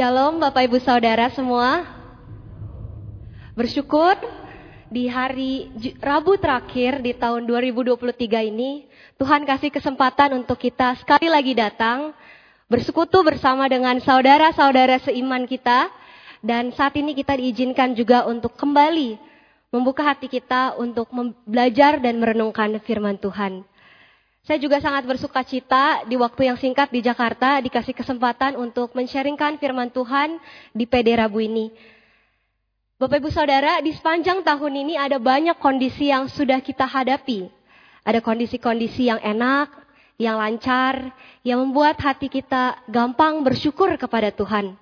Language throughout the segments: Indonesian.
Shalom Bapak Ibu Saudara semua. Bersyukur di hari Rabu terakhir di tahun 2023 ini Tuhan kasih kesempatan untuk kita sekali lagi datang bersekutu bersama dengan saudara-saudara seiman kita dan saat ini kita diizinkan juga untuk kembali membuka hati kita untuk belajar dan merenungkan firman Tuhan. Saya juga sangat bersuka cita di waktu yang singkat di Jakarta dikasih kesempatan untuk mensharingkan firman Tuhan di PD Rabu ini. Bapak Ibu Saudara, di sepanjang tahun ini ada banyak kondisi yang sudah kita hadapi. Ada kondisi-kondisi yang enak, yang lancar, yang membuat hati kita gampang bersyukur kepada Tuhan.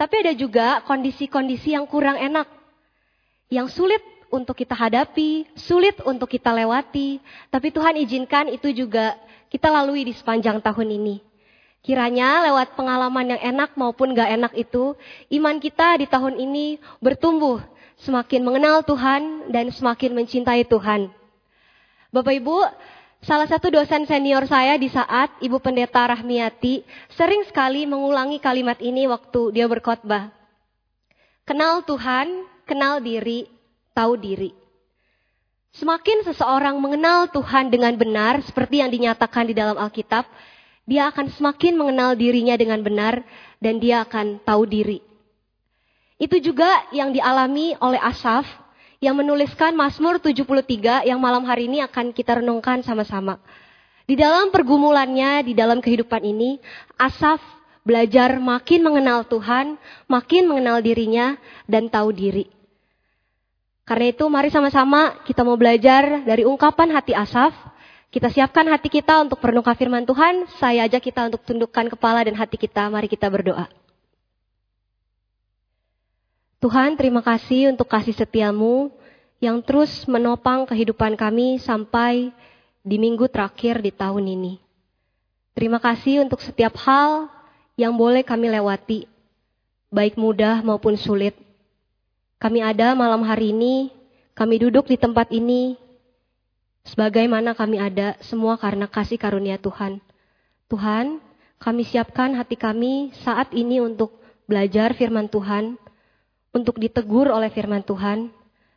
Tapi ada juga kondisi-kondisi yang kurang enak, yang sulit untuk kita hadapi, sulit untuk kita lewati, tapi Tuhan izinkan itu juga kita lalui di sepanjang tahun ini. Kiranya lewat pengalaman yang enak maupun gak enak itu, iman kita di tahun ini bertumbuh, semakin mengenal Tuhan dan semakin mencintai Tuhan. Bapak Ibu, salah satu dosen senior saya di saat Ibu Pendeta Rahmiati sering sekali mengulangi kalimat ini waktu dia berkhotbah. Kenal Tuhan, kenal diri, tahu diri. Semakin seseorang mengenal Tuhan dengan benar, seperti yang dinyatakan di dalam Alkitab, dia akan semakin mengenal dirinya dengan benar dan dia akan tahu diri. Itu juga yang dialami oleh Asaf yang menuliskan Mazmur 73 yang malam hari ini akan kita renungkan sama-sama. Di dalam pergumulannya, di dalam kehidupan ini, Asaf belajar makin mengenal Tuhan, makin mengenal dirinya, dan tahu diri. Karena itu mari sama-sama kita mau belajar dari ungkapan hati Asaf. Kita siapkan hati kita untuk perenungkan firman Tuhan. Saya ajak kita untuk tundukkan kepala dan hati kita. Mari kita berdoa. Tuhan terima kasih untuk kasih setiamu yang terus menopang kehidupan kami sampai di minggu terakhir di tahun ini. Terima kasih untuk setiap hal yang boleh kami lewati, baik mudah maupun sulit. Kami ada malam hari ini, kami duduk di tempat ini, sebagaimana kami ada, semua karena kasih karunia Tuhan. Tuhan, kami siapkan hati kami saat ini untuk belajar firman Tuhan, untuk ditegur oleh firman Tuhan,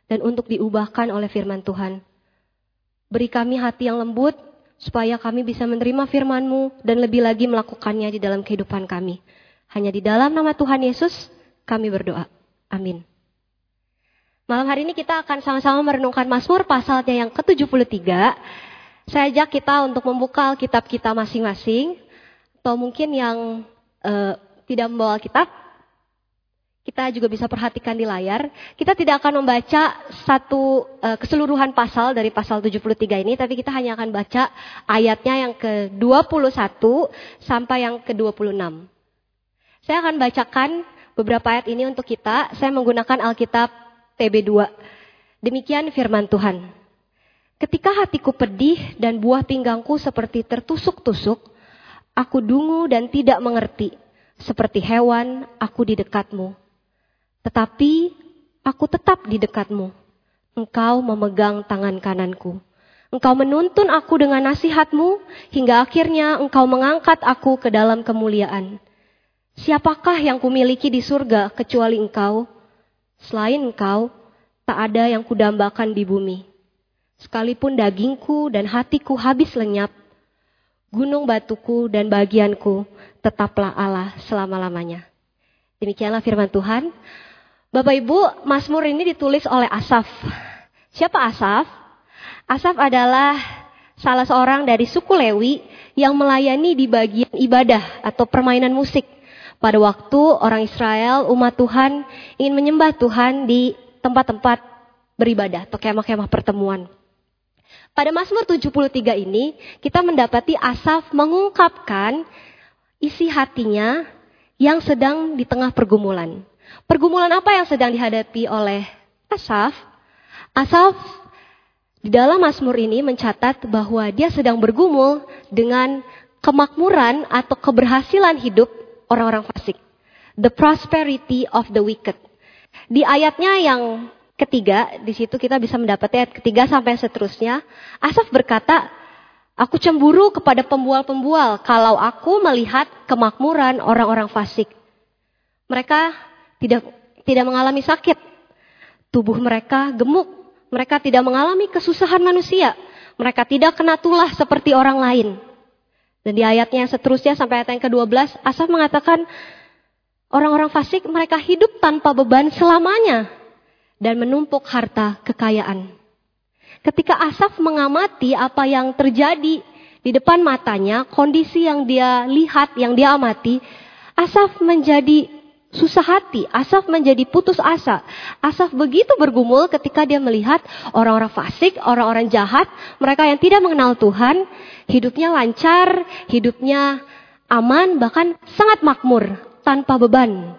dan untuk diubahkan oleh firman Tuhan. Beri kami hati yang lembut, supaya kami bisa menerima firman-Mu dan lebih lagi melakukannya di dalam kehidupan kami. Hanya di dalam nama Tuhan Yesus, kami berdoa. Amin. Malam hari ini kita akan sama-sama merenungkan Mazmur pasalnya yang ke-73. Saya ajak kita untuk membuka kitab kita masing-masing. Atau mungkin yang uh, tidak membawa kitab, kita juga bisa perhatikan di layar. Kita tidak akan membaca satu uh, keseluruhan pasal dari pasal 73 ini, tapi kita hanya akan baca ayatnya yang ke-21 sampai yang ke-26. Saya akan bacakan beberapa ayat ini untuk kita. Saya menggunakan Alkitab TB2. Demikian firman Tuhan. Ketika hatiku pedih dan buah pinggangku seperti tertusuk-tusuk, aku dungu dan tidak mengerti. Seperti hewan, aku di dekatmu. Tetapi aku tetap di dekatmu. Engkau memegang tangan kananku. Engkau menuntun aku dengan nasihatmu, hingga akhirnya engkau mengangkat aku ke dalam kemuliaan. Siapakah yang kumiliki di surga kecuali engkau? Selain engkau, tak ada yang kudambakan di bumi. Sekalipun dagingku dan hatiku habis lenyap, gunung batuku dan bagianku tetaplah Allah selama-lamanya. Demikianlah firman Tuhan. Bapak Ibu, Mazmur ini ditulis oleh Asaf. Siapa Asaf? Asaf adalah salah seorang dari suku Lewi yang melayani di bagian ibadah atau permainan musik pada waktu orang Israel, umat Tuhan ingin menyembah Tuhan di tempat-tempat beribadah atau kemah-kemah pertemuan. Pada Mazmur 73 ini, kita mendapati Asaf mengungkapkan isi hatinya yang sedang di tengah pergumulan. Pergumulan apa yang sedang dihadapi oleh Asaf? Asaf di dalam Mazmur ini mencatat bahwa dia sedang bergumul dengan kemakmuran atau keberhasilan hidup orang-orang fasik. The prosperity of the wicked. Di ayatnya yang ketiga, di situ kita bisa mendapat ayat ketiga sampai seterusnya. Asaf berkata, Aku cemburu kepada pembual-pembual kalau aku melihat kemakmuran orang-orang fasik. Mereka tidak tidak mengalami sakit. Tubuh mereka gemuk. Mereka tidak mengalami kesusahan manusia. Mereka tidak kena tulah seperti orang lain. Dan di ayatnya seterusnya sampai ayat yang ke-12, Asaf mengatakan orang-orang fasik mereka hidup tanpa beban selamanya dan menumpuk harta kekayaan. Ketika Asaf mengamati apa yang terjadi di depan matanya, kondisi yang dia lihat, yang dia amati, Asaf menjadi susah hati, Asaf menjadi putus asa. Asaf begitu bergumul ketika dia melihat orang-orang fasik, orang-orang jahat, mereka yang tidak mengenal Tuhan, hidupnya lancar, hidupnya aman, bahkan sangat makmur, tanpa beban.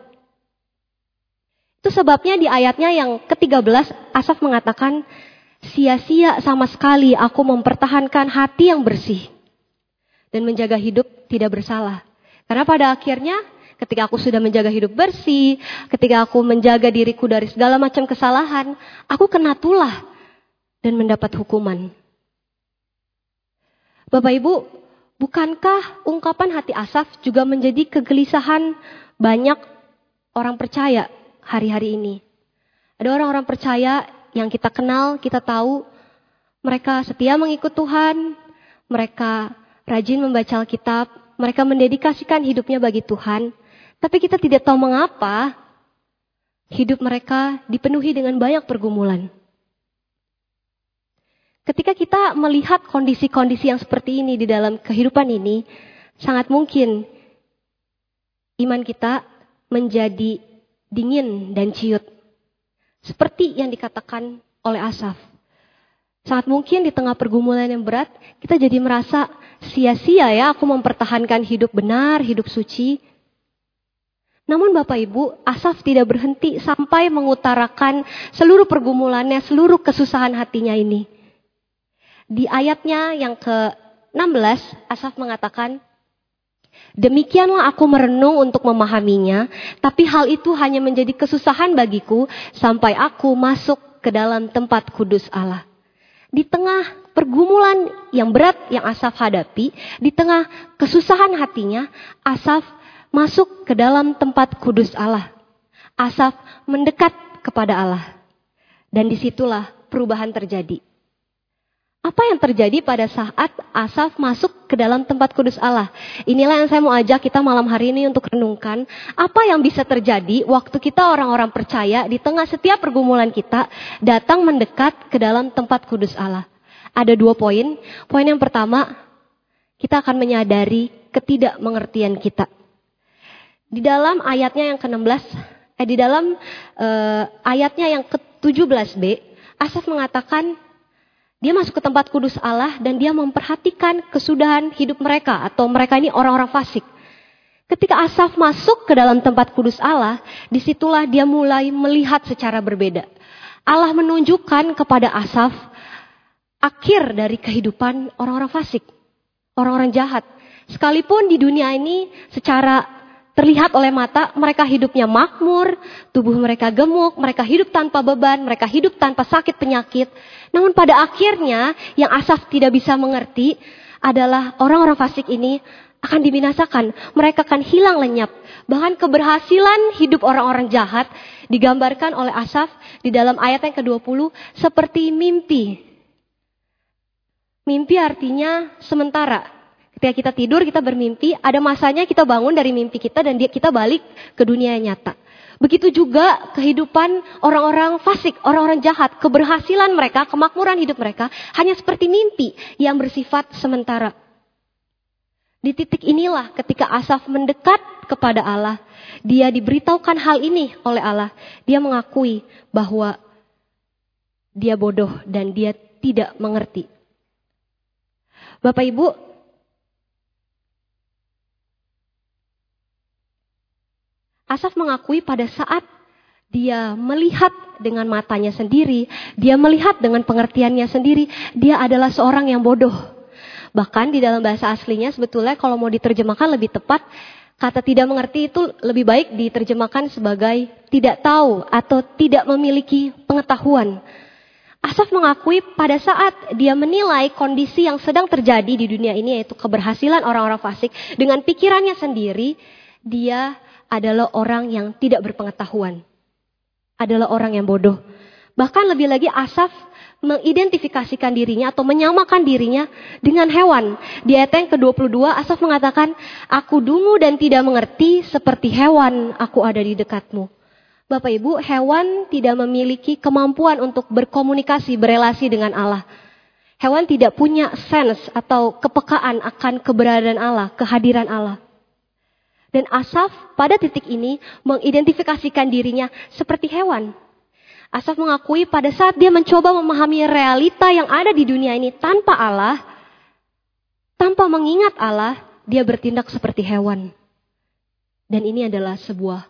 Itu sebabnya di ayatnya yang ke-13 Asaf mengatakan, sia-sia sama sekali aku mempertahankan hati yang bersih dan menjaga hidup tidak bersalah. Karena pada akhirnya ketika aku sudah menjaga hidup bersih, ketika aku menjaga diriku dari segala macam kesalahan, aku kena tulah dan mendapat hukuman. Bapak Ibu, bukankah ungkapan hati Asaf juga menjadi kegelisahan banyak orang percaya hari-hari ini? Ada orang-orang percaya yang kita kenal, kita tahu mereka setia mengikut Tuhan, mereka rajin membaca Alkitab, mereka mendedikasikan hidupnya bagi Tuhan, tapi kita tidak tahu mengapa hidup mereka dipenuhi dengan banyak pergumulan. Ketika kita melihat kondisi-kondisi yang seperti ini di dalam kehidupan ini, sangat mungkin iman kita menjadi dingin dan ciut. Seperti yang dikatakan oleh Asaf. Saat mungkin di tengah pergumulan yang berat, kita jadi merasa sia-sia ya aku mempertahankan hidup benar, hidup suci. Namun Bapak Ibu, Asaf tidak berhenti sampai mengutarakan seluruh pergumulannya, seluruh kesusahan hatinya ini. Di ayatnya yang ke-16, Asaf mengatakan, Demikianlah aku merenung untuk memahaminya, tapi hal itu hanya menjadi kesusahan bagiku sampai aku masuk ke dalam tempat kudus Allah. Di tengah pergumulan yang berat yang Asaf hadapi, di tengah kesusahan hatinya, Asaf masuk ke dalam tempat kudus Allah. Asaf mendekat kepada Allah. Dan di situlah perubahan terjadi. Apa yang terjadi pada saat Asaf masuk ke dalam tempat kudus Allah? Inilah yang saya mau ajak kita malam hari ini untuk renungkan. Apa yang bisa terjadi waktu kita orang-orang percaya di tengah setiap pergumulan kita datang mendekat ke dalam tempat kudus Allah. Ada dua poin. Poin yang pertama, kita akan menyadari ketidakmengertian kita. Di dalam ayatnya yang ke-16, eh di dalam eh, ayatnya yang ke-17b, Asaf mengatakan dia masuk ke tempat kudus Allah dan dia memperhatikan kesudahan hidup mereka atau mereka ini orang-orang fasik. Ketika Asaf masuk ke dalam tempat kudus Allah, di situlah dia mulai melihat secara berbeda. Allah menunjukkan kepada Asaf akhir dari kehidupan orang-orang fasik, orang-orang jahat. Sekalipun di dunia ini secara terlihat oleh mata, mereka hidupnya makmur, tubuh mereka gemuk, mereka hidup tanpa beban, mereka hidup tanpa sakit penyakit. Namun pada akhirnya yang Asaf tidak bisa mengerti adalah orang-orang fasik ini akan dibinasakan. Mereka akan hilang lenyap. Bahkan keberhasilan hidup orang-orang jahat digambarkan oleh Asaf di dalam ayat yang ke-20 seperti mimpi. Mimpi artinya sementara, Ketika kita tidur, kita bermimpi, ada masanya kita bangun dari mimpi kita dan kita balik ke dunia yang nyata. Begitu juga kehidupan orang-orang fasik, orang-orang jahat, keberhasilan mereka, kemakmuran hidup mereka hanya seperti mimpi yang bersifat sementara. Di titik inilah ketika Asaf mendekat kepada Allah, dia diberitahukan hal ini oleh Allah. Dia mengakui bahwa dia bodoh dan dia tidak mengerti. Bapak Ibu, Asaf mengakui pada saat dia melihat dengan matanya sendiri, dia melihat dengan pengertiannya sendiri, dia adalah seorang yang bodoh. Bahkan di dalam bahasa aslinya sebetulnya kalau mau diterjemahkan lebih tepat, kata tidak mengerti itu lebih baik diterjemahkan sebagai tidak tahu atau tidak memiliki pengetahuan. Asaf mengakui pada saat dia menilai kondisi yang sedang terjadi di dunia ini yaitu keberhasilan orang-orang fasik dengan pikirannya sendiri, dia adalah orang yang tidak berpengetahuan. Adalah orang yang bodoh. Bahkan lebih lagi Asaf mengidentifikasikan dirinya atau menyamakan dirinya dengan hewan. Di ayat yang ke-22 Asaf mengatakan, Aku dungu dan tidak mengerti seperti hewan aku ada di dekatmu. Bapak Ibu, hewan tidak memiliki kemampuan untuk berkomunikasi, berelasi dengan Allah. Hewan tidak punya sense atau kepekaan akan keberadaan Allah, kehadiran Allah. Dan Asaf pada titik ini mengidentifikasikan dirinya seperti hewan. Asaf mengakui pada saat dia mencoba memahami realita yang ada di dunia ini tanpa Allah, tanpa mengingat Allah, dia bertindak seperti hewan. Dan ini adalah sebuah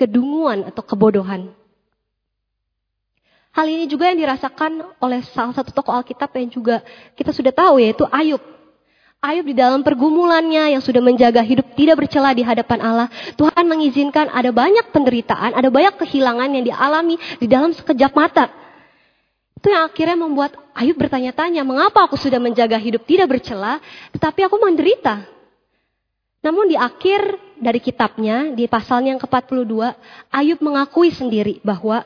kedunguan atau kebodohan. Hal ini juga yang dirasakan oleh salah satu tokoh Alkitab yang juga kita sudah tahu yaitu Ayub. Ayub di dalam pergumulannya yang sudah menjaga hidup tidak bercela di hadapan Allah, Tuhan mengizinkan ada banyak penderitaan, ada banyak kehilangan yang dialami di dalam sekejap mata. Itu yang akhirnya membuat Ayub bertanya-tanya, mengapa aku sudah menjaga hidup tidak bercela, tetapi aku menderita. Namun di akhir dari kitabnya, di pasalnya yang ke-42, Ayub mengakui sendiri bahwa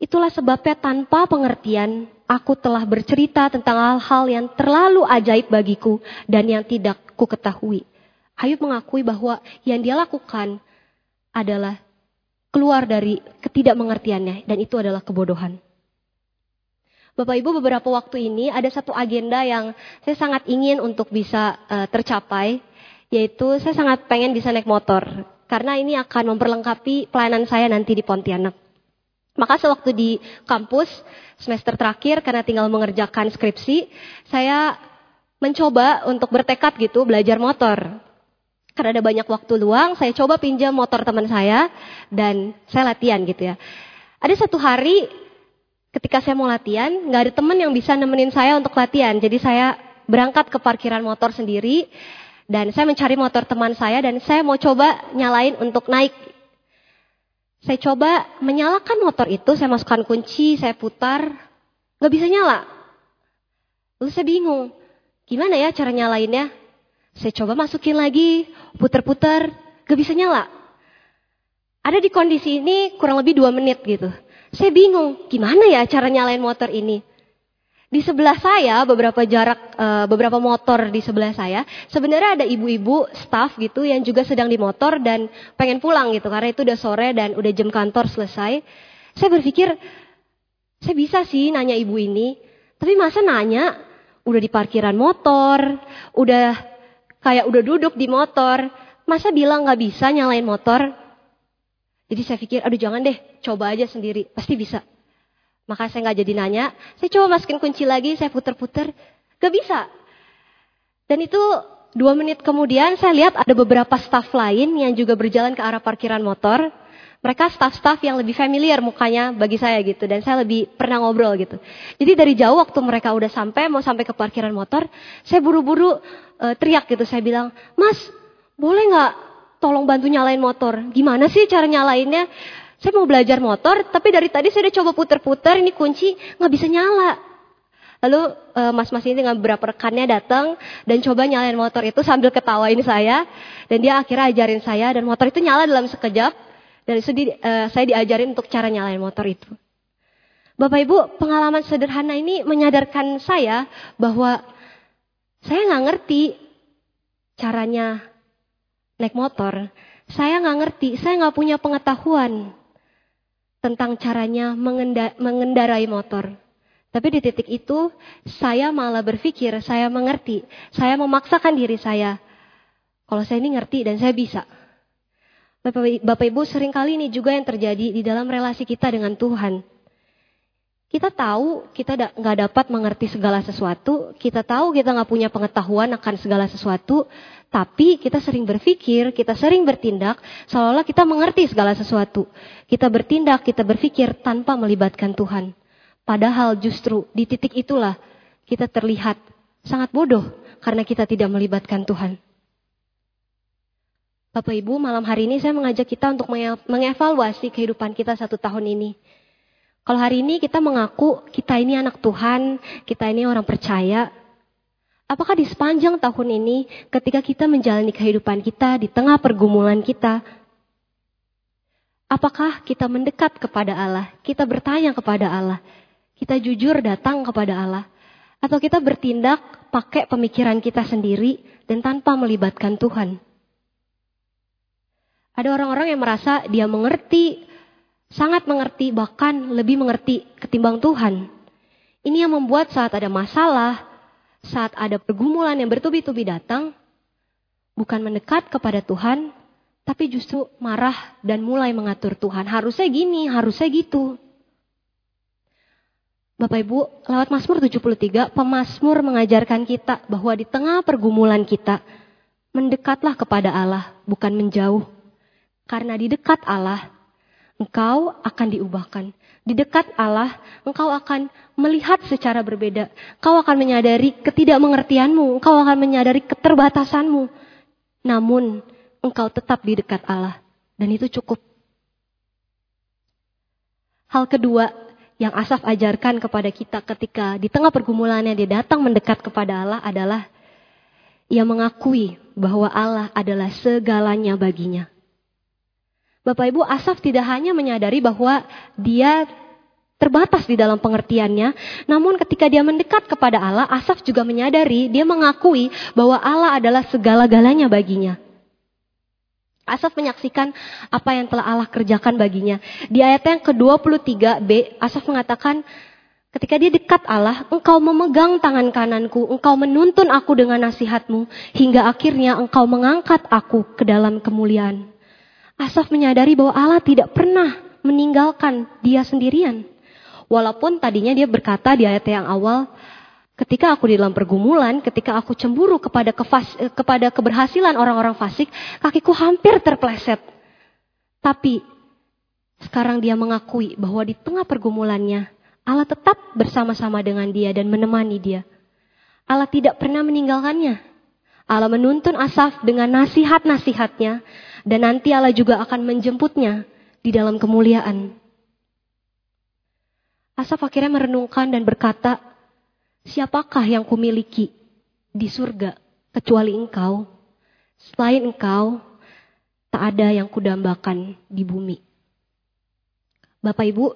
itulah sebabnya tanpa pengertian aku telah bercerita tentang hal-hal yang terlalu ajaib bagiku dan yang tidak ku ketahui. Ayub mengakui bahwa yang dia lakukan adalah keluar dari ketidakmengertiannya dan itu adalah kebodohan. Bapak Ibu beberapa waktu ini ada satu agenda yang saya sangat ingin untuk bisa uh, tercapai yaitu saya sangat pengen bisa naik motor karena ini akan memperlengkapi pelayanan saya nanti di Pontianak. Maka sewaktu di kampus semester terakhir karena tinggal mengerjakan skripsi, saya mencoba untuk bertekad gitu belajar motor. Karena ada banyak waktu luang, saya coba pinjam motor teman saya dan saya latihan gitu ya. Ada satu hari ketika saya mau latihan, nggak ada teman yang bisa nemenin saya untuk latihan. Jadi saya berangkat ke parkiran motor sendiri dan saya mencari motor teman saya dan saya mau coba nyalain untuk naik saya coba menyalakan motor itu, saya masukkan kunci, saya putar, nggak bisa nyala. Lalu saya bingung, gimana ya cara nyalainnya? Saya coba masukin lagi, putar-putar, nggak bisa nyala. Ada di kondisi ini kurang lebih dua menit gitu. Saya bingung, gimana ya cara nyalain motor ini? Di sebelah saya, beberapa jarak, uh, beberapa motor di sebelah saya, sebenarnya ada ibu-ibu staff gitu yang juga sedang di motor dan pengen pulang gitu karena itu udah sore dan udah jam kantor selesai. Saya berpikir, saya bisa sih nanya ibu ini, tapi masa nanya udah di parkiran motor, udah kayak udah duduk di motor, masa bilang nggak bisa nyalain motor? Jadi saya pikir, aduh jangan deh, coba aja sendiri, pasti bisa. Maka saya nggak jadi nanya. Saya coba masukin kunci lagi, saya puter-puter. Gak bisa. Dan itu dua menit kemudian saya lihat ada beberapa staff lain yang juga berjalan ke arah parkiran motor. Mereka staff-staff yang lebih familiar mukanya bagi saya gitu. Dan saya lebih pernah ngobrol gitu. Jadi dari jauh waktu mereka udah sampai, mau sampai ke parkiran motor. Saya buru-buru uh, teriak gitu. Saya bilang, Mas boleh nggak tolong bantu nyalain motor? Gimana sih cara nyalainnya? Saya mau belajar motor, tapi dari tadi saya udah coba puter-puter, ini kunci nggak bisa nyala. Lalu uh, mas-mas ini dengan beberapa rekannya datang dan coba nyalain motor itu sambil ketawain saya. Dan dia akhirnya ajarin saya dan motor itu nyala dalam sekejap. Dan itu di, uh, saya diajarin untuk cara nyalain motor itu. Bapak Ibu, pengalaman sederhana ini menyadarkan saya bahwa saya nggak ngerti caranya naik motor. Saya nggak ngerti, saya nggak punya pengetahuan tentang caranya mengendarai motor. Tapi di titik itu saya malah berpikir, saya mengerti, saya memaksakan diri saya. Kalau saya ini ngerti dan saya bisa. Bapak, Bapak Ibu sering kali ini juga yang terjadi di dalam relasi kita dengan Tuhan. Kita tahu kita nggak dapat mengerti segala sesuatu, kita tahu kita nggak punya pengetahuan akan segala sesuatu, tapi kita sering berpikir, kita sering bertindak seolah-olah kita mengerti segala sesuatu. Kita bertindak, kita berpikir tanpa melibatkan Tuhan. Padahal justru di titik itulah kita terlihat sangat bodoh karena kita tidak melibatkan Tuhan. Bapak Ibu, malam hari ini saya mengajak kita untuk mengevaluasi kehidupan kita satu tahun ini. Kalau hari ini kita mengaku kita ini anak Tuhan, kita ini orang percaya, apakah di sepanjang tahun ini ketika kita menjalani kehidupan kita di tengah pergumulan kita, Apakah kita mendekat kepada Allah? Kita bertanya kepada Allah? Kita jujur datang kepada Allah? Atau kita bertindak pakai pemikiran kita sendiri dan tanpa melibatkan Tuhan? Ada orang-orang yang merasa dia mengerti, sangat mengerti, bahkan lebih mengerti ketimbang Tuhan. Ini yang membuat saat ada masalah, saat ada pergumulan yang bertubi-tubi datang, bukan mendekat kepada Tuhan, tapi justru marah dan mulai mengatur Tuhan. Harusnya gini, harusnya gitu. Bapak Ibu, lewat Mazmur 73, pemazmur mengajarkan kita bahwa di tengah pergumulan kita, mendekatlah kepada Allah, bukan menjauh. Karena di dekat Allah, engkau akan diubahkan. Di dekat Allah, engkau akan melihat secara berbeda. Engkau akan menyadari ketidakmengertianmu, engkau akan menyadari keterbatasanmu. Namun, engkau tetap di dekat Allah. Dan itu cukup. Hal kedua yang Asaf ajarkan kepada kita ketika di tengah pergumulannya dia datang mendekat kepada Allah adalah ia mengakui bahwa Allah adalah segalanya baginya. Bapak Ibu, Asaf tidak hanya menyadari bahwa dia terbatas di dalam pengertiannya, namun ketika dia mendekat kepada Allah, Asaf juga menyadari, dia mengakui bahwa Allah adalah segala-galanya baginya. Asaf menyaksikan apa yang telah Allah kerjakan baginya. Di ayat yang ke-23b, Asaf mengatakan, ketika dia dekat Allah, engkau memegang tangan kananku, engkau menuntun aku dengan nasihatmu, hingga akhirnya engkau mengangkat aku ke dalam kemuliaan. Asaf menyadari bahwa Allah tidak pernah meninggalkan dia sendirian. Walaupun tadinya dia berkata di ayat yang awal, Ketika aku di dalam pergumulan, ketika aku cemburu kepada kefas, kepada keberhasilan orang-orang fasik, kakiku hampir terpleset. Tapi sekarang dia mengakui bahwa di tengah pergumulannya, Allah tetap bersama-sama dengan dia dan menemani dia. Allah tidak pernah meninggalkannya. Allah menuntun Asaf dengan nasihat-nasihatnya dan nanti Allah juga akan menjemputnya di dalam kemuliaan. Asaf akhirnya merenungkan dan berkata, Siapakah yang kumiliki di surga kecuali engkau? Selain engkau, tak ada yang kudambakan di bumi. Bapak Ibu,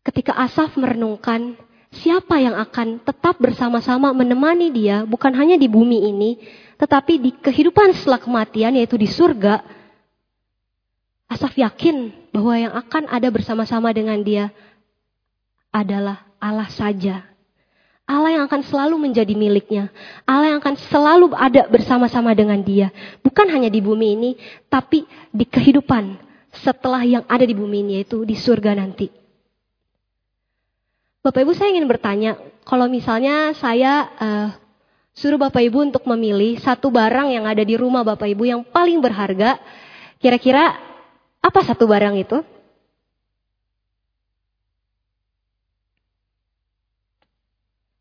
ketika Asaf merenungkan siapa yang akan tetap bersama-sama menemani dia, bukan hanya di bumi ini, tetapi di kehidupan setelah kematian, yaitu di surga, Asaf yakin bahwa yang akan ada bersama-sama dengan dia adalah Allah saja Allah yang akan selalu menjadi miliknya. Allah yang akan selalu ada bersama-sama dengan dia. Bukan hanya di bumi ini, tapi di kehidupan setelah yang ada di bumi ini, yaitu di surga nanti. Bapak Ibu saya ingin bertanya, kalau misalnya saya uh, suruh Bapak Ibu untuk memilih satu barang yang ada di rumah Bapak Ibu yang paling berharga, kira-kira apa satu barang itu?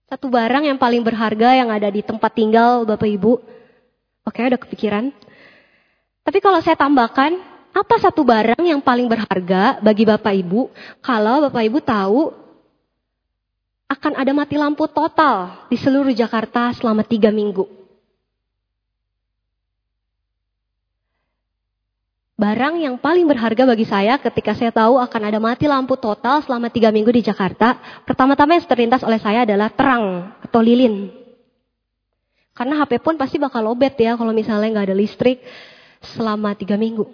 Satu barang yang paling berharga yang ada di tempat tinggal Bapak Ibu. Oke, ada kepikiran. Tapi kalau saya tambahkan, apa satu barang yang paling berharga bagi Bapak Ibu kalau Bapak Ibu tahu akan ada mati lampu total di seluruh Jakarta selama tiga minggu? Barang yang paling berharga bagi saya ketika saya tahu akan ada mati lampu total selama tiga minggu di Jakarta, pertama-tama yang terlintas oleh saya adalah terang atau lilin. Karena HP pun pasti bakal lobet ya kalau misalnya nggak ada listrik selama tiga minggu.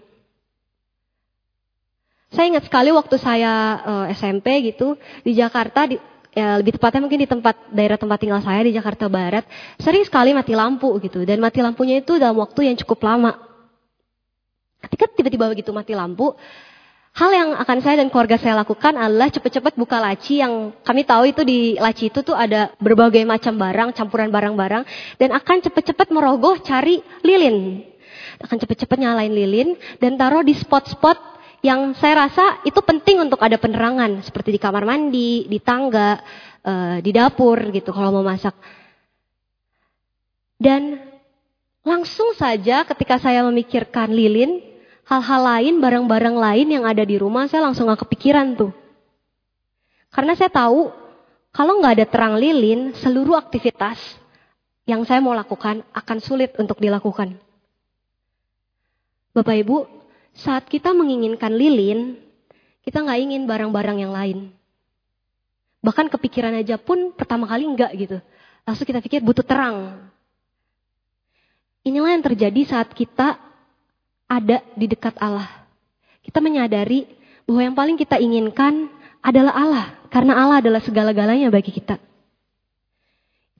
Saya ingat sekali waktu saya uh, eh, SMP gitu di Jakarta, di, ya lebih tepatnya mungkin di tempat daerah tempat tinggal saya di Jakarta Barat, sering sekali mati lampu gitu dan mati lampunya itu dalam waktu yang cukup lama. Ketika tiba-tiba begitu mati lampu, hal yang akan saya dan keluarga saya lakukan adalah cepat-cepat buka laci yang kami tahu itu di laci itu tuh ada berbagai macam barang, campuran barang-barang dan akan cepat-cepat merogoh cari lilin. Akan cepat-cepat nyalain lilin dan taruh di spot-spot yang saya rasa itu penting untuk ada penerangan seperti di kamar mandi, di tangga, uh, di dapur gitu kalau mau masak. Dan langsung saja ketika saya memikirkan lilin, hal-hal lain, barang-barang lain yang ada di rumah, saya langsung gak kepikiran tuh. Karena saya tahu, kalau nggak ada terang lilin, seluruh aktivitas yang saya mau lakukan akan sulit untuk dilakukan. Bapak Ibu, saat kita menginginkan lilin, kita nggak ingin barang-barang yang lain. Bahkan kepikiran aja pun pertama kali enggak gitu. Langsung kita pikir butuh terang. Inilah yang terjadi saat kita ada di dekat Allah. Kita menyadari bahwa yang paling kita inginkan adalah Allah. Karena Allah adalah segala-galanya bagi kita.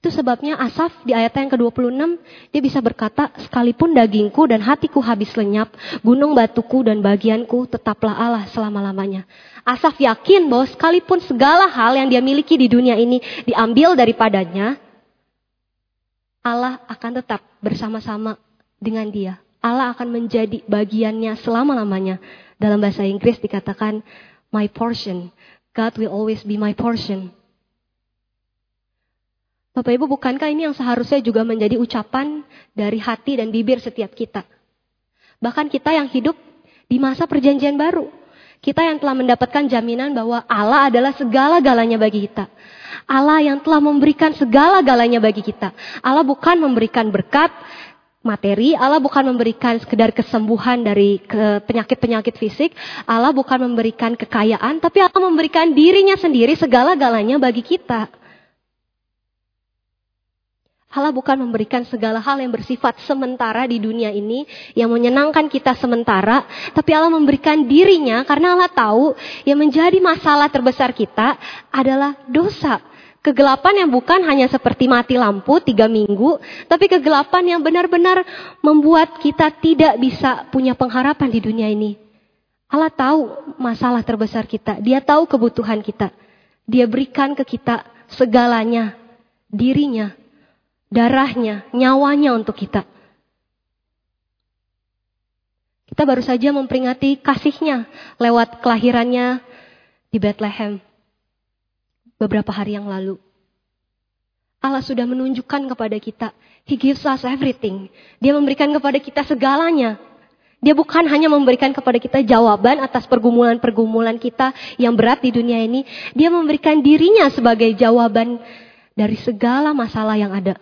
Itu sebabnya Asaf di ayat yang ke-26 dia bisa berkata, sekalipun dagingku dan hatiku habis lenyap, gunung batuku dan bagianku tetaplah Allah selama-lamanya. Asaf yakin bahwa sekalipun segala hal yang dia miliki di dunia ini diambil daripadanya, Allah akan tetap bersama-sama dengan dia. Allah akan menjadi bagiannya selama-lamanya. Dalam bahasa Inggris dikatakan, my portion. God will always be my portion. Bapak Ibu, bukankah ini yang seharusnya juga menjadi ucapan dari hati dan bibir setiap kita? Bahkan kita yang hidup di masa perjanjian baru. Kita yang telah mendapatkan jaminan bahwa Allah adalah segala-galanya bagi kita. Allah yang telah memberikan segala-galanya bagi kita. Allah bukan memberikan berkat, materi, Allah bukan memberikan sekedar kesembuhan dari penyakit-penyakit fisik, Allah bukan memberikan kekayaan, tapi Allah memberikan dirinya sendiri segala-galanya bagi kita. Allah bukan memberikan segala hal yang bersifat sementara di dunia ini yang menyenangkan kita sementara, tapi Allah memberikan dirinya karena Allah tahu yang menjadi masalah terbesar kita adalah dosa. Kegelapan yang bukan hanya seperti mati lampu tiga minggu, tapi kegelapan yang benar-benar membuat kita tidak bisa punya pengharapan di dunia ini. Allah tahu masalah terbesar kita, Dia tahu kebutuhan kita. Dia berikan ke kita segalanya, dirinya, darahnya, nyawanya untuk kita. Kita baru saja memperingati kasihnya lewat kelahirannya di Bethlehem beberapa hari yang lalu. Allah sudah menunjukkan kepada kita, He gives us everything. Dia memberikan kepada kita segalanya. Dia bukan hanya memberikan kepada kita jawaban atas pergumulan-pergumulan kita yang berat di dunia ini. Dia memberikan dirinya sebagai jawaban dari segala masalah yang ada.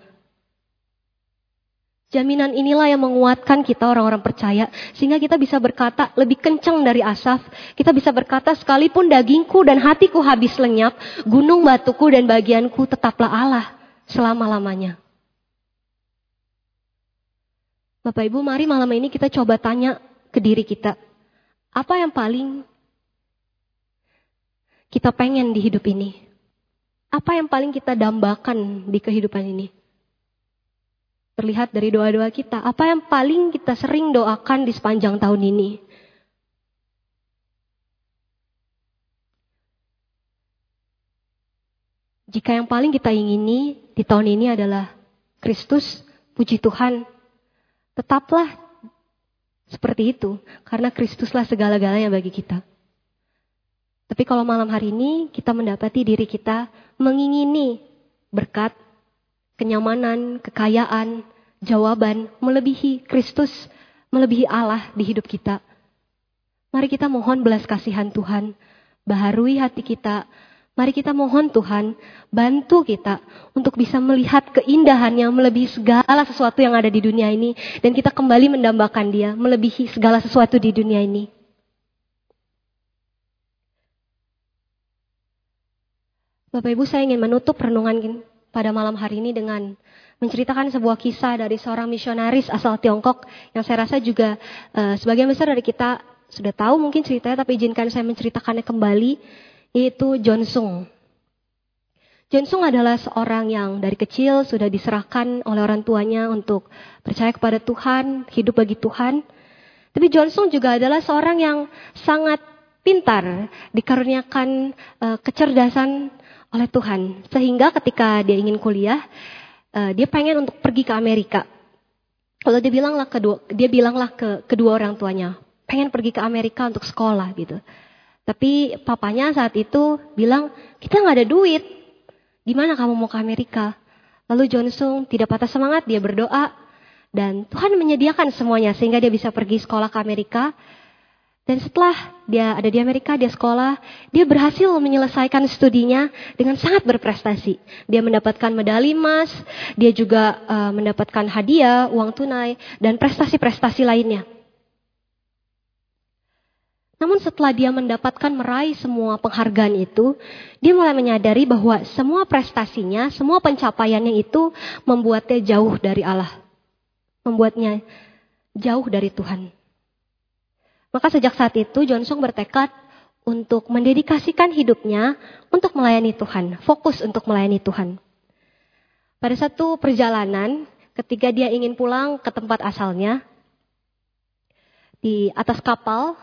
Jaminan inilah yang menguatkan kita orang-orang percaya. Sehingga kita bisa berkata lebih kencang dari Asaf. Kita bisa berkata sekalipun dagingku dan hatiku habis lenyap. Gunung batuku dan bagianku tetaplah Allah selama-lamanya. Bapak Ibu mari malam ini kita coba tanya ke diri kita. Apa yang paling kita pengen di hidup ini? Apa yang paling kita dambakan di kehidupan ini? Terlihat dari doa-doa kita. Apa yang paling kita sering doakan di sepanjang tahun ini? Jika yang paling kita ingini di tahun ini adalah Kristus, puji Tuhan, tetaplah seperti itu, karena Kristuslah segala-galanya bagi kita. Tapi kalau malam hari ini kita mendapati diri kita mengingini berkat, kenyamanan, kekayaan, jawaban melebihi Kristus, melebihi Allah di hidup kita. Mari kita mohon belas kasihan Tuhan, baharui hati kita. Mari kita mohon Tuhan, bantu kita untuk bisa melihat keindahan yang melebihi segala sesuatu yang ada di dunia ini. Dan kita kembali mendambakan dia, melebihi segala sesuatu di dunia ini. Bapak Ibu saya ingin menutup renungan pada malam hari ini dengan menceritakan sebuah kisah dari seorang misionaris asal Tiongkok yang saya rasa juga uh, sebagian besar dari kita sudah tahu mungkin ceritanya tapi izinkan saya menceritakannya kembali yaitu John Sung. John Sung adalah seorang yang dari kecil sudah diserahkan oleh orang tuanya untuk percaya kepada Tuhan, hidup bagi Tuhan. Tapi John Sung juga adalah seorang yang sangat pintar, dikaruniakan uh, kecerdasan oleh Tuhan. Sehingga ketika dia ingin kuliah, uh, dia pengen untuk pergi ke Amerika. Kalau dia bilanglah kedua, dia bilanglah ke kedua orang tuanya, pengen pergi ke Amerika untuk sekolah gitu. Tapi papanya saat itu bilang, kita nggak ada duit. Gimana kamu mau ke Amerika? Lalu Johnson tidak patah semangat, dia berdoa. Dan Tuhan menyediakan semuanya sehingga dia bisa pergi sekolah ke Amerika. Dan setelah dia ada di Amerika, dia sekolah, dia berhasil menyelesaikan studinya dengan sangat berprestasi. Dia mendapatkan medali emas, dia juga uh, mendapatkan hadiah, uang tunai, dan prestasi-prestasi lainnya. Namun setelah dia mendapatkan meraih semua penghargaan itu, dia mulai menyadari bahwa semua prestasinya, semua pencapaiannya itu membuatnya jauh dari Allah. Membuatnya jauh dari Tuhan. Maka sejak saat itu Johnson bertekad untuk mendedikasikan hidupnya untuk melayani Tuhan, fokus untuk melayani Tuhan. Pada satu perjalanan, ketika dia ingin pulang ke tempat asalnya, di atas kapal,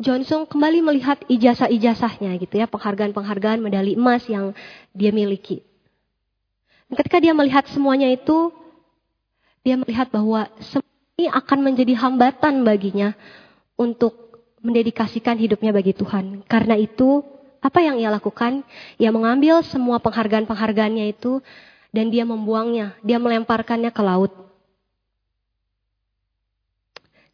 Johnson kembali melihat ijazah-ijazahnya gitu ya, penghargaan-penghargaan medali emas yang dia miliki. Dan ketika dia melihat semuanya itu, dia melihat bahwa ini akan menjadi hambatan baginya untuk mendedikasikan hidupnya bagi Tuhan. Karena itu, apa yang ia lakukan? Ia mengambil semua penghargaan-penghargaannya itu dan dia membuangnya, dia melemparkannya ke laut.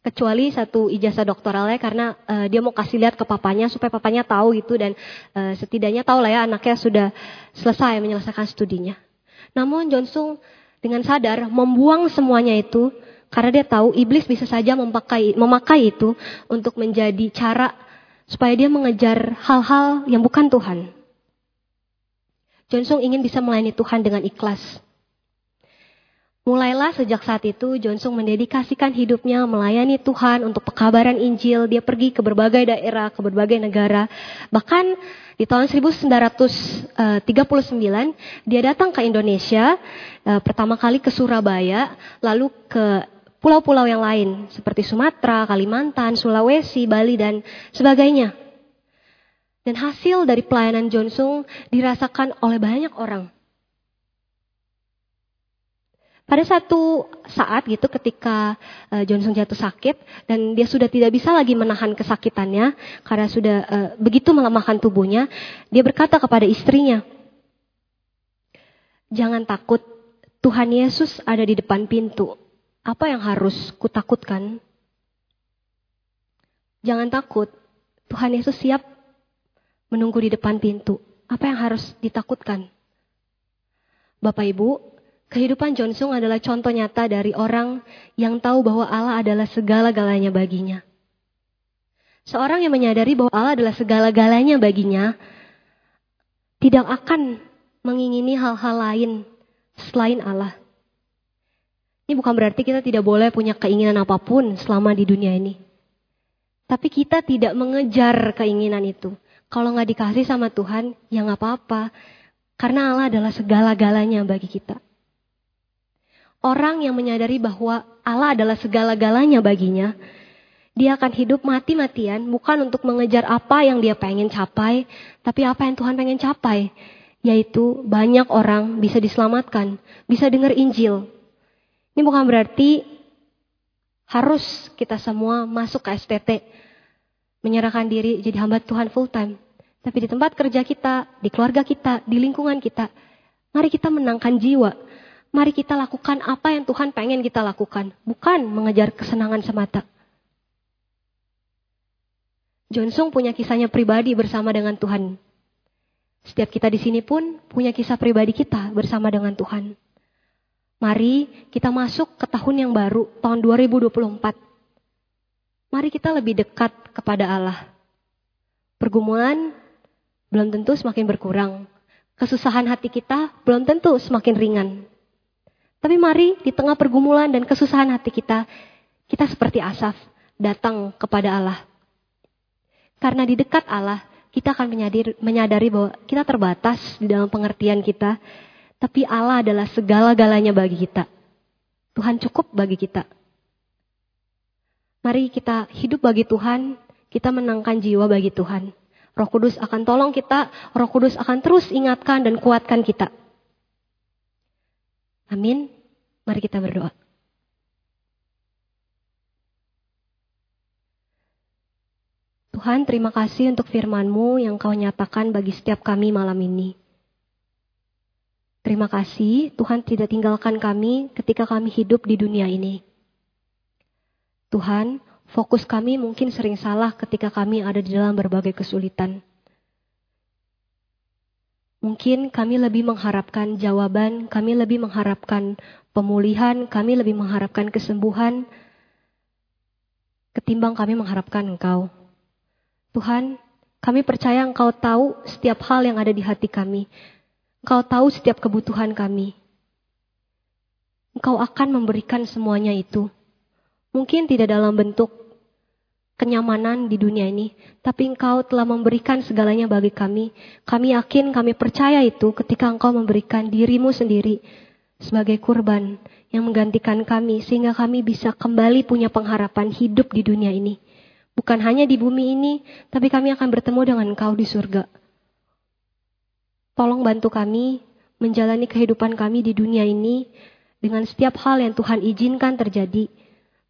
Kecuali satu ijazah doktoralnya karena uh, dia mau kasih lihat ke papanya supaya papanya tahu gitu dan uh, setidaknya tahu lah ya anaknya sudah selesai menyelesaikan studinya. Namun Johnson dengan sadar membuang semuanya itu karena dia tahu iblis bisa saja memakai memakai itu untuk menjadi cara supaya dia mengejar hal-hal yang bukan Tuhan. Johnson ingin bisa melayani Tuhan dengan ikhlas. Mulailah sejak saat itu Johnson mendedikasikan hidupnya melayani Tuhan untuk pekabaran Injil. Dia pergi ke berbagai daerah, ke berbagai negara. Bahkan di tahun 1939 dia datang ke Indonesia eh, pertama kali ke Surabaya, lalu ke pulau-pulau yang lain seperti Sumatera, Kalimantan, Sulawesi, Bali dan sebagainya. Dan hasil dari pelayanan Johnson dirasakan oleh banyak orang. Pada satu saat gitu ketika uh, Johnson jatuh sakit dan dia sudah tidak bisa lagi menahan kesakitannya karena sudah uh, begitu melemahkan tubuhnya, dia berkata kepada istrinya, "Jangan takut, Tuhan Yesus ada di depan pintu. Apa yang harus kutakutkan?" Jangan takut, Tuhan Yesus siap menunggu di depan pintu. Apa yang harus ditakutkan? Bapak Ibu, kehidupan Johnson adalah contoh nyata dari orang yang tahu bahwa Allah adalah segala-galanya baginya. Seorang yang menyadari bahwa Allah adalah segala-galanya baginya, tidak akan mengingini hal-hal lain selain Allah. Ini bukan berarti kita tidak boleh punya keinginan apa pun selama di dunia ini. Tapi kita tidak mengejar keinginan itu. Kalau nggak dikasih sama Tuhan, ya nggak apa-apa. Karena Allah adalah segala-galanya bagi kita. Orang yang menyadari bahwa Allah adalah segala-galanya baginya, dia akan hidup mati-matian bukan untuk mengejar apa yang dia pengen capai, tapi apa yang Tuhan pengen capai. Yaitu banyak orang bisa diselamatkan, bisa dengar Injil. Ini bukan berarti harus kita semua masuk ke STT, menyerahkan diri jadi hamba Tuhan full time. Tapi di tempat kerja kita, di keluarga kita, di lingkungan kita, mari kita menangkan jiwa. Mari kita lakukan apa yang Tuhan pengen kita lakukan, bukan mengejar kesenangan semata. Johnson punya kisahnya pribadi bersama dengan Tuhan. Setiap kita di sini pun punya kisah pribadi kita bersama dengan Tuhan. Mari kita masuk ke tahun yang baru, tahun 2024. Mari kita lebih dekat kepada Allah. Pergumulan belum tentu semakin berkurang. Kesusahan hati kita belum tentu semakin ringan. Tapi mari di tengah pergumulan dan kesusahan hati kita, kita seperti Asaf datang kepada Allah. Karena di dekat Allah, kita akan menyadari, bahwa kita terbatas di dalam pengertian kita, tapi Allah adalah segala-galanya bagi kita. Tuhan cukup bagi kita. Mari kita hidup bagi Tuhan, kita menangkan jiwa bagi Tuhan. Roh Kudus akan tolong kita, Roh Kudus akan terus ingatkan dan kuatkan kita. Amin. Mari kita berdoa. Tuhan, terima kasih untuk firman-Mu yang Kau nyatakan bagi setiap kami malam ini. Terima kasih Tuhan tidak tinggalkan kami ketika kami hidup di dunia ini. Tuhan, Fokus kami mungkin sering salah ketika kami ada di dalam berbagai kesulitan. Mungkin kami lebih mengharapkan jawaban, kami lebih mengharapkan pemulihan, kami lebih mengharapkan kesembuhan, ketimbang kami mengharapkan Engkau. Tuhan, kami percaya Engkau tahu setiap hal yang ada di hati kami. Engkau tahu setiap kebutuhan kami. Engkau akan memberikan semuanya itu. Mungkin tidak dalam bentuk kenyamanan di dunia ini, tapi Engkau telah memberikan segalanya bagi kami. Kami yakin, kami percaya itu ketika Engkau memberikan dirimu sendiri sebagai kurban yang menggantikan kami, sehingga kami bisa kembali punya pengharapan hidup di dunia ini. Bukan hanya di bumi ini, tapi kami akan bertemu dengan Engkau di surga. Tolong bantu kami menjalani kehidupan kami di dunia ini dengan setiap hal yang Tuhan izinkan terjadi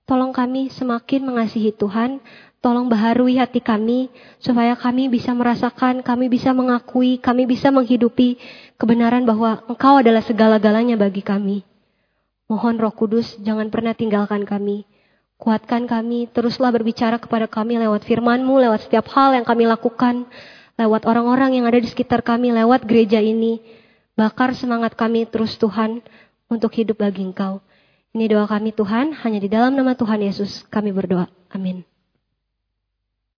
Tolong kami semakin mengasihi Tuhan, tolong baharui hati kami, supaya kami bisa merasakan, kami bisa mengakui, kami bisa menghidupi kebenaran bahwa Engkau adalah segala-galanya bagi kami. Mohon Roh Kudus, jangan pernah tinggalkan kami. Kuatkan kami, teruslah berbicara kepada kami lewat firman-Mu, lewat setiap hal yang kami lakukan, lewat orang-orang yang ada di sekitar kami, lewat gereja ini. Bakar semangat kami terus Tuhan untuk hidup bagi Engkau. Ini doa kami Tuhan, hanya di dalam nama Tuhan Yesus kami berdoa. Amin.